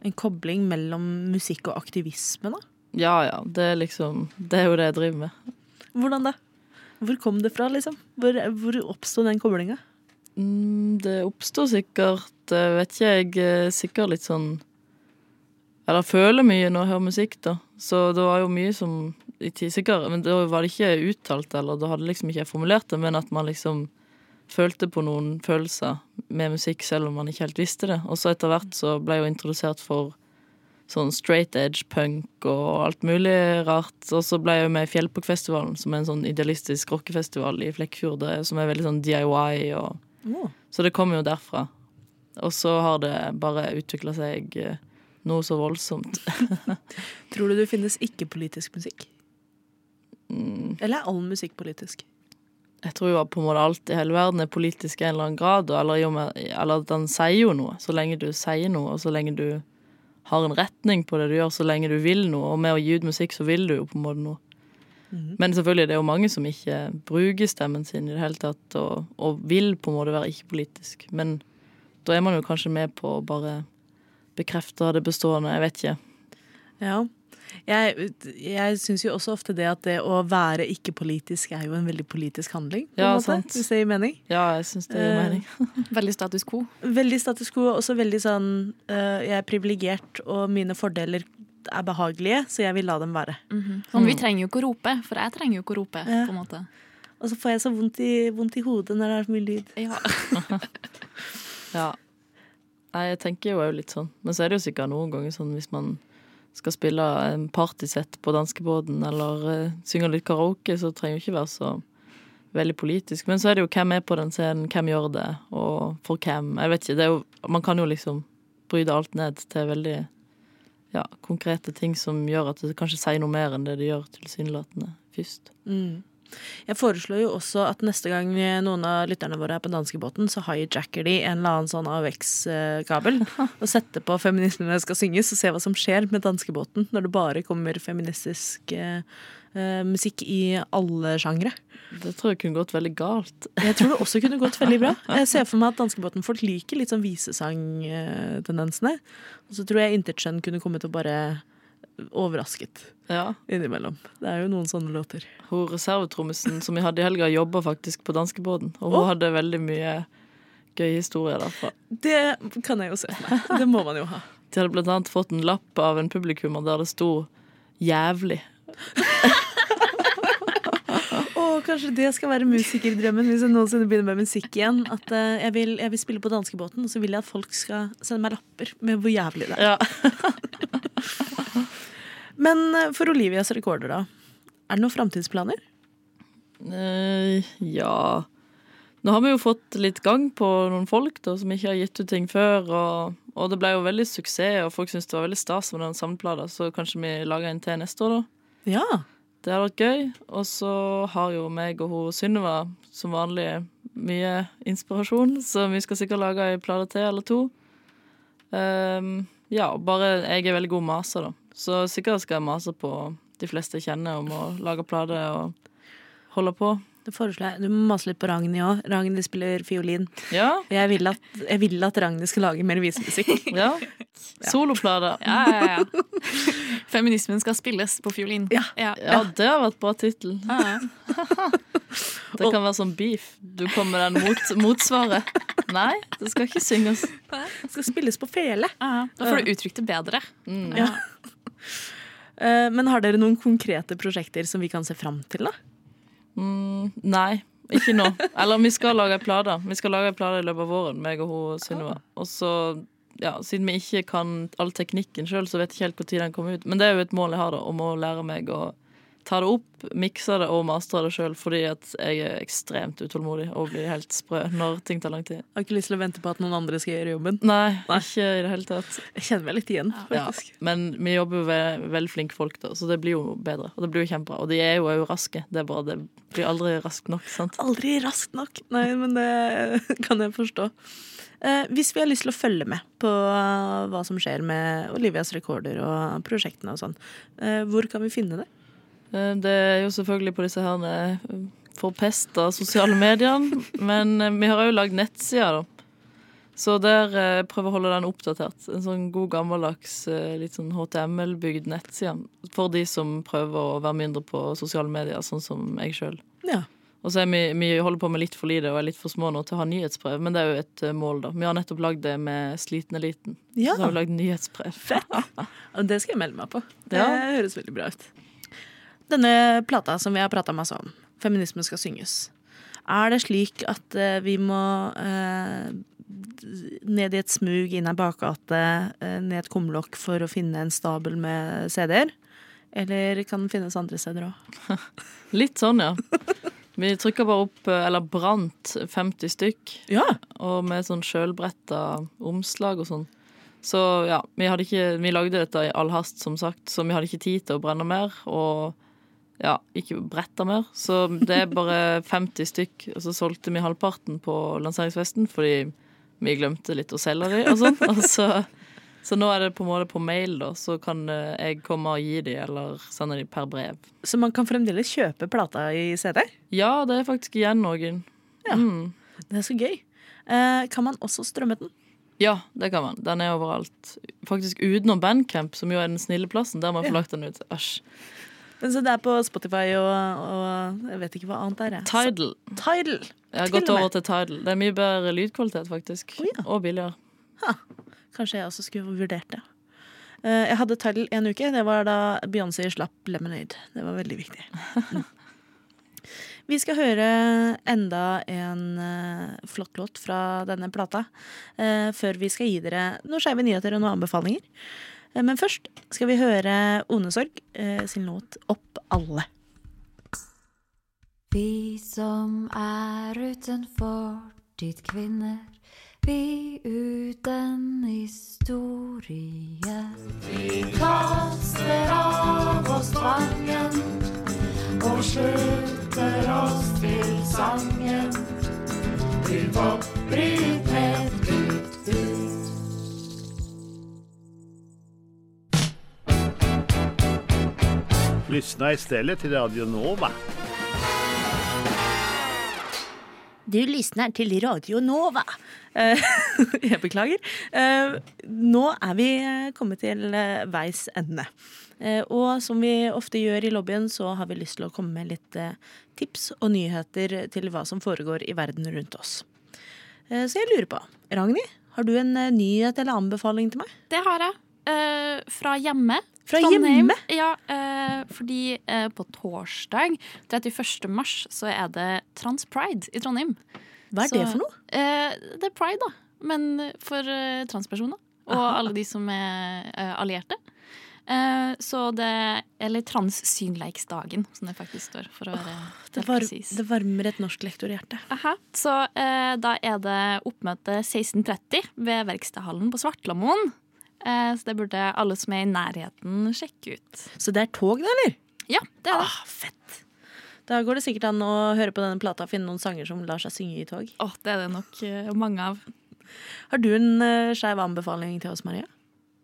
en kobling mellom musikk og aktivisme, da? Ja ja, det er liksom Det er jo det jeg driver med. Hvordan da? Hvor kom det fra, liksom? Hvor, hvor oppsto den koblinga? Mm, det oppsto sikkert, eh, vet ikke jeg, eh, sikkert litt sånn Eller føler mye når jeg hører musikk, da. Så det var jo mye som sikkert, Men da var det ikke uttalt, eller da hadde liksom ikke jeg formulert det, men at man liksom følte på noen følelser med musikk selv om man ikke helt visste det. Og så etter hvert så ble jeg jo introdusert for sånn straight edge punk og alt mulig rart. Og så ble jeg jo med i Fjellpukkfestivalen, som er en sånn idealistisk rockefestival i Flekkfjord, som er veldig sånn DIY og Så det kommer jo derfra. Og så har det bare utvikla seg eh, noe så voldsomt. Tror du det finnes ikke-politisk musikk? Mm, Eller er all musikk politisk? Jeg tror jo på en måte alt i hele verden er politisk i en eller annen grad, eller, eller den sier jo noe. Så lenge du sier noe, og så lenge du har en retning på det du gjør, så lenge du vil noe. Og med å gi ut musikk, så vil du jo på en måte noe. Men selvfølgelig, det er jo mange som ikke bruker stemmen sin i det hele tatt, og, og vil på en måte være ikke-politisk. Men da er man jo kanskje med på å bare bekrefte det bestående. Jeg vet ikke. Ja. Jeg, jeg syns jo også ofte det at det å være ikke-politisk er jo en veldig politisk handling. På Ja, sant. Hvis det gir mening. Ja, jeg syns det gir Eh, mening. Veldig status quo. Veldig status quo, også veldig sånn eh, Jeg er privilegert, og mine fordeler er behagelige, så jeg vil la dem være. Men vi trenger jo ikke å rope, for jeg trenger jo ikke å rope. Ja. på en måte. Og så får jeg så vondt i, vondt i hodet når det er så mye lyd. Ja. Ja. Nei, jeg tenker jo litt sånn. Men så er det jo sikkert noen ganger sånn hvis man skal spille en partysett på danskebåten eller uh, synge litt karaoke, så trenger det ikke være så veldig politisk. Men så er det jo hvem er på den scenen, hvem gjør det, og for hvem. Jeg vet ikke. Det er jo, man kan jo liksom bryte alt ned til veldig ja, konkrete ting som gjør at det kanskje sier noe mer enn det det gjør tilsynelatende først. Mm. Jeg foreslår jo også at neste gang noen av lytterne våre er på danskebåten, så hijacker de en eller annen sånn AUX-kabel og setter på 'Feministene skal synges' og ser hva som skjer med danskebåten når det bare kommer feministisk eh, musikk i alle sjangre. Det tror jeg kunne gått veldig galt. Jeg tror det også kunne gått veldig bra. Jeg ser for meg at danskebåten folk liker litt sånn visesangtendensene. Og så tror jeg Intetskjønn kunne kommet og bare overrasket Ja. innimellom. Det er jo noen sånne låter. Hun reservetrommisen som vi hadde i helga, jobba faktisk på danskebåten. Og hun oh. hadde veldig mye gøye historier derfra. Det kan jeg jo se for meg. Det må man jo ha. De hadde blant annet fått en lapp av en publikummer der det sto 'jævlig'. Og kanskje det skal være musikerdrømmen hvis jeg noensinne begynner med musikk igjen. At uh, jeg, vil, jeg vil spille på danskebåten, og så vil jeg at folk skal sende meg lapper med hvor jævlig det er. Ja. Men eh, for Olivias rekorder, da. Er det noen framtidsplaner? Uh, ja Nå har vi jo fått litt gang på noen folk da, som ikke har gitt ut ting før. Og, og det ble jo veldig suksess, og folk syntes det var veldig stas med den samleplata. Så kanskje vi lager en til neste år, da. Ja. Det har vært gøy. Og så har jo meg og hun Synnøve som vanlig mye inspirasjon, så vi skal sikkert lage ei plate til eller to. Um, ja, bare jeg er veldig god maser, da. Så sikkert skal jeg mase på de fleste jeg kjenner om å lage plate og holde på. Det foreslår jeg. Du må mase litt på Ragnhild òg. Ragnhild spiller fiolin. Ja, Jeg vil at, jeg vil at Ragnhild skal lage mer visemusikk. ja. Soloplate. Ja, ja, ja. Feminismen skal spilles på fiolin. Ja. ja. Ja, det har vært bra tittel. Ja. Det kan være sånn beef. Du kommer med den mot, motsvaret. Nei, det skal ikke synges. Det skal spilles på fele. Ja, Da får du uttrykt det bedre. Mm. Ja. Eh, Men har dere noen konkrete prosjekter som vi kan se fram til, da? Mm, nei, ikke nå. Eller vi skal lage ei plate. Vi skal lage ei plate i løpet av våren, meg og hun Sunniva. Og så, ja, siden vi ikke kan all teknikken sjøl, så vet jeg ikke helt når den kommer ut. Men det er jo et mål jeg har, da, om å lære meg å ta det opp, mikse det og mastre det sjøl, fordi at jeg er ekstremt utålmodig og blir helt sprø når ting tar lang tid. Har ikke lyst til å vente på at noen andre skal gjøre jobben. Nei, Nei. ikke i det hele tatt. Jeg kjenner meg litt igjen, Ja, men vi jobber jo med veldig flinke folk, da, så det blir jo bedre. Og det blir jo kjempebra. Og de er jo òg raske. Det er bare det blir aldri raskt nok, sant. Aldri raskt nok. Nei, men det kan jeg forstå. Eh, hvis vi har lyst til å følge med på eh, hva som skjer med Olivias rekorder og prosjektene og sånn, eh, hvor kan vi finne det? Eh, Det er jo selvfølgelig på disse her eh, forpesta sosiale mediene, men eh, vi har òg lagd nettsider, da. Så der eh, prøver å holde den oppdatert. En sånn god gammeldags eh, litt sånn HTML-bygd nettside for de som prøver å være mindre på sosiale medier, sånn som jeg sjøl. Ja. Og så er vi, vi holder på med litt for lite og er litt for små nå til å ha nyhetsbrev, men det er jo et eh, mål, da. Vi har nettopp lagd det med Sliten-eliten. Ja, Så har vi lagd nyhetsbrev. og det skal jeg melde meg på. Det Ja. høres veldig bra ut. Denne plata som vi har prata masse om, 'Feminismen skal synges', er det slik at eh, vi må eh, ned i et smug, inn ei bakgate, eh, ned et kumlokk for å finne en stabel med CD-er? Eller kan den finnes andre steder òg? Litt sånn, ja. Vi trykka bare opp, eh, eller brant 50 stykk, Ja. og med sånn sjølbretta omslag og sånn. Så ja, vi, ikke, vi lagde dette i all hast, som sagt, så vi hadde ikke tid til å brenne mer. Og ja, ikke bretta mer. Så det er bare 50 stykk, og så solgte vi halvparten på lanseringsfesten fordi vi glemte litt å selge de og sånn. Altså, så, så nå er det på en måte på mail, da, så kan eh, jeg komme og gi de, eller sende de per brev. Så man kan fremdeles kjøpe plata i CD? Ja, det er faktisk igjen noen. Ja. Mm. Det er så gøy. Eh, kan man også strømme den? Ja, det kan man. Den er overalt. Faktisk utenom Bandcamp, som jo er den snille plassen, der man får Ja. lagt den ut. Æsj. Men så det er på Spotify og, og jeg vet ikke hva annet det er. Tidal. Tidal. Jeg har Til gått over til Tidal. Det er mye bedre lydkvalitet, faktisk. Oh, ja. Og billigere. Kanskje jeg også skulle vurdert det. Eh, jeg hadde Tidal en uke. Det var da Beyoncé slapp Lemonade. Det var veldig viktig. Mm. Vi skal høre enda en eh, flott låt fra denne plata, eh, før vi skal gi dere noen skeive nyheter og noen anbefalinger. Eh, men først skal vi høre Onesorg Sorg sin låt 'Opp alle'. Vi som er uten fortid kvinner, vi uten historie. Vi kaster av oss tvangen og slutter oss til sangen. Til oppbrythet ut, ut. Lyssna istället till Radio Nova. Du lysner til Radio Nova. Eh, jeg beklager. Eh, nå er vi eh, kommet til veis ende. Eh, og som vi ofte gjør i lobbyen, så har vi lyst til å komme med litt tips og nyheter til hva som foregår i verden rundt oss. Eh, så jeg lurer på, Ragnhild, har du en nyhet eller anbefaling til meg? Det har jeg. Eh, fra hjemme. Fra Trondheim. hjemme? Ja, eh, fordi eh, på torsdag 31. mars så er det Transpride i Trondheim. Hva er Så- det for noe? Eh, det er pride, da. Men for eh, transpersoner. Og Aha. alle de som er eh, allierte. Eh, så det Eller Transsynleiksdagen, som det faktisk står. For å være Det, helt var, det varmer et norsk lektorhjerte. Aha. Så eh, da er det oppmøte 16.30 ved Verkstedhallen på Svartlamoen. Eh, så det burde alle som er i nærheten, sjekke ut. Så det er tog, det, eller? Ja, det er det. Ah, fett. Da går det sikkert an å høre på denne plata og finne noen sanger som lar seg synge i tog. Åh, det er det nok eh, mange av. Har du en uh, skeiv anbefaling til oss, Maria?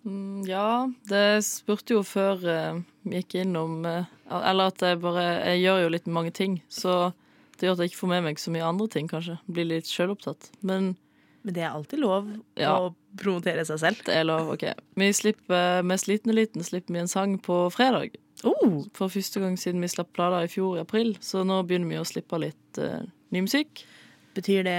Mm, ja, det spurte jo før vi gikk innom eh, Eller at jeg bare Jeg gjør jo litt mange ting, så det gjør at jeg ikke får med meg så mye andre ting, kanskje. Blir litt sjølopptatt. Men Men det er alltid lov Ja. å promotere seg selv. det er lov, OK. Vi slipper med Sliten eliten slipper vi en sang på fredag. Oh, For første gang siden vi slapp plata i fjor i april, så nå begynner vi å slippe litt uh, ny musikk. betyr det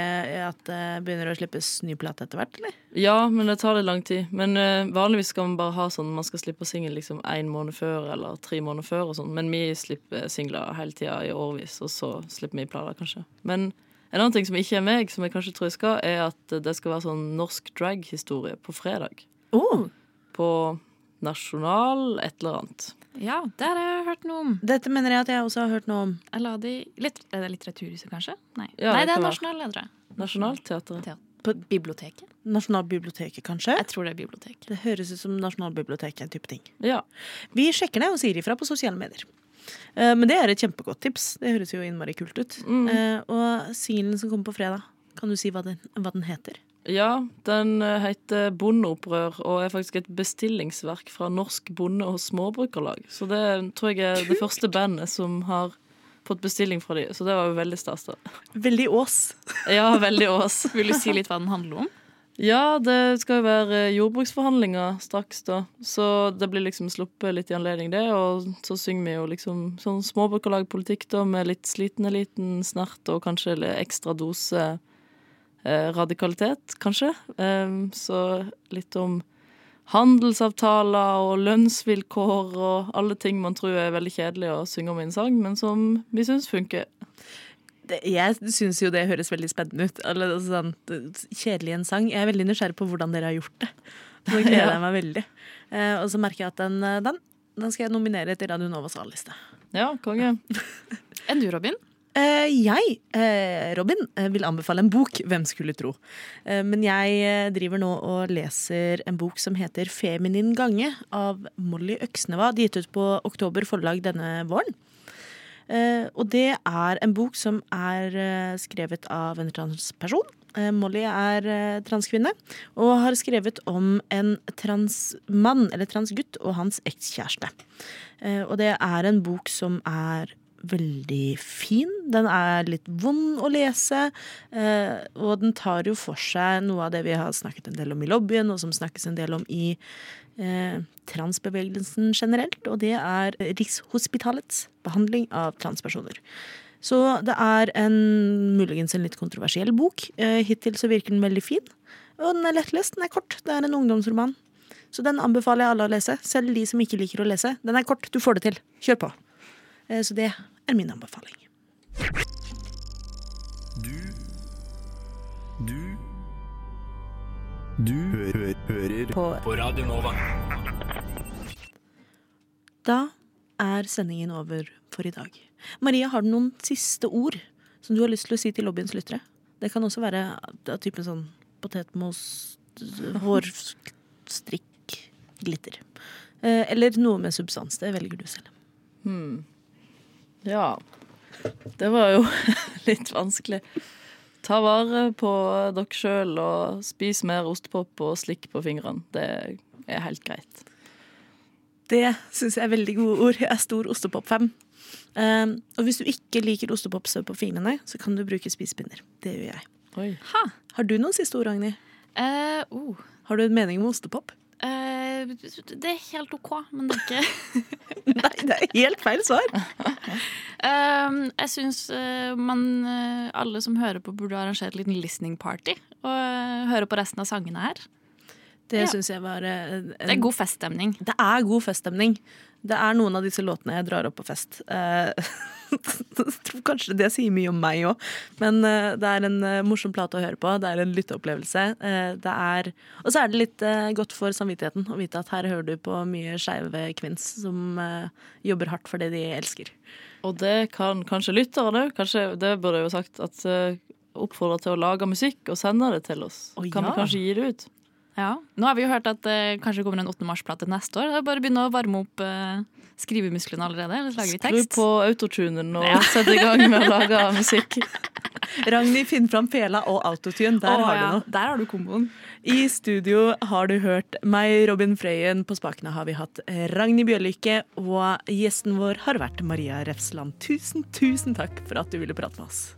at det begynner å slippes ny plate etter hvert, eller? Ja, men det tar litt lang tid. Men uh, vanligvis skal man bare ha sånn man skal slippe singel liksom én måned før eller tre måneder før og sånn. Men vi slipper singler hele tida i årevis, og så slipper vi plater, kanskje. Men en annen ting som ikke er meg, som jeg kanskje tror jeg skal, er at det skal være sånn norsk drag-historie på fredag. Oh, På Nasjonal et eller annet. Ja, det har jeg hørt noe om. dette mener jeg at jeg også har hørt noe om. Eller de, litt, er det Litteraturhuset, kanskje? Nei, Ja, Nei det det er være. Nasjonalledere. Nationaltheatret. På Biblioteket? Nasjonalbiblioteket, kanskje? Jeg tror det er biblioteket. Det høres ut som Nasjonalbiblioteket, en type ting. Ja. Vi sjekker ned og sier ifra på sosiale medier. Eh, Men det er et kjempegodt tips. Det høres jo innmari kult ut. Mm. Eh, Og singelen som kommer på fredag, kan du si hva den, hva den heter? Ja, den eh, heter Bondeopprør og er faktisk et bestillingsverk fra Norsk Bonde- og Småbrukerlag. Så det tror jeg er det første bandet som har fått bestilling fra dem, så det var jo veldig stas. Veldig Ås. Ja, veldig Ås. Vil du si litt hva den handler om? Ja, det skal jo være jordbruksforhandlinger straks, da. Så det blir liksom sluppet litt i anledning det. Og så synger vi jo liksom sånn småbrukarlagpolitikk, da, med litt sliten eliten snert og kanskje ekstra dose eh, radikalitet, kanskje. Em, så litt om handelsavtaler og lønnsvilkår og alle ting man tror er veldig kjedelig å synge om i en sang, men som vi syns funker. Det, jeg syns jo det høres veldig spennende ut. Eller, altså, sånn, kjedelig en sang. Jeg er veldig nysgjerrig på hvordan dere har gjort det. Så gleder jeg meg veldig. Eh, og så merker jeg at den, eh, den, den skal jeg nominere til Radio Novas A-liste. Ja, konge. Enn du, Robin? Eh, jeg, eh, Robin, eh, vil anbefale en bok. Hvem skulle tro? Eh, men jeg driver nå og leser en bok som heter 'Feminin gange' av Molly Øksneva. Gitt ut på Oktober forlag denne våren. Eh, og det er en bok som er eh, skrevet av en transperson. Eh, Molly er transkvinne og har skrevet om en transmann, eller transgutt, og hans ekskjæreste. Og det er en bok som er veldig fin. Den er litt vond å lese, og den tar jo for seg noe av det vi har snakket en del om i lobbyen, og som snakkes en del om i eh, transbevegelsen generelt, og det er Rikshospitalets behandling av transpersoner. Så det er en muligens en litt kontroversiell bok. Eh, hittil så virker den veldig fin, og den er lettlest, den er kort. Det er en ungdomsroman. Så den anbefaler jeg alle å lese, selv de som ikke liker å lese. Den er kort, du får det til. Kjør på. Eh, Så det er min anbefaling. Du Du Du hø hø hører på. På Radio Nova. Da er sendingen over for i dag. Maria, har du noen siste ord som du har lyst til å si til lobbyens lyttere? Det kan også være av typen sånn potetmos, hårstrikk, glitter. Eh, Eller noe med substans. Det velger du selv. Hmm. Ja. Det var jo litt vanskelig. Ta vare på dere sjøl og spis mer ostepop og slikk på fingrene. Det er helt greit. Det syns jeg er veldig gode ord. Jeg er stor ostepop-fan. Um, og hvis du ikke liker ostepopsøv på fingrene, så kan du bruke spisepinner. Det gjør jeg. Oi. Har du noen siste ord, Ragnhild? Uh, uh. Har du en mening om ostepop? Eh, det er helt OK, men det er ikke Nei, det er helt feil svar. uh, Jeg syns uh, man alle som hører på, burde arrangere et liten listening party. Og høre på resten av sangene her. Det Ja. syns jeg var en, Det er god feststemning. Det er god feststemning. Det er noen av disse låtene jeg drar opp på fest. Eh, jeg tror kanskje det sier mye om meg òg, men eh, det er en eh, morsom plate å høre på. Det er en lytteopplevelse. Eh, det er, og så er det litt eh, godt for samvittigheten å vite at her hører du på mye skeive kvinns som eh, jobber hardt for det de elsker. Og det kan kanskje lytterne òg. Kanskje det burde jeg jo sagt. At Oppfordre til å lage musikk og sende det til oss. Oh, kan ja. vi kanskje gi det ut? Ja. Nå har vi jo hørt at det kanskje kommer en 8. mars-plate neste år. Det er bare å begynne å varme opp eh, skrivemusklene allerede. Eller så lager vi Skru på autotuneren og Ja. sett i gang med å lage musikk. Ragnhild, finn fram fela og autotune. Der oh, har ja. du noe. Der har du komboen. I studio har du hørt meg, Robin Frøyen. På spakene har vi hatt Ragnhild Bjørlykke, og gjesten vår har vært Maria Refsland. Tusen, tusen takk for at du ville prate med oss.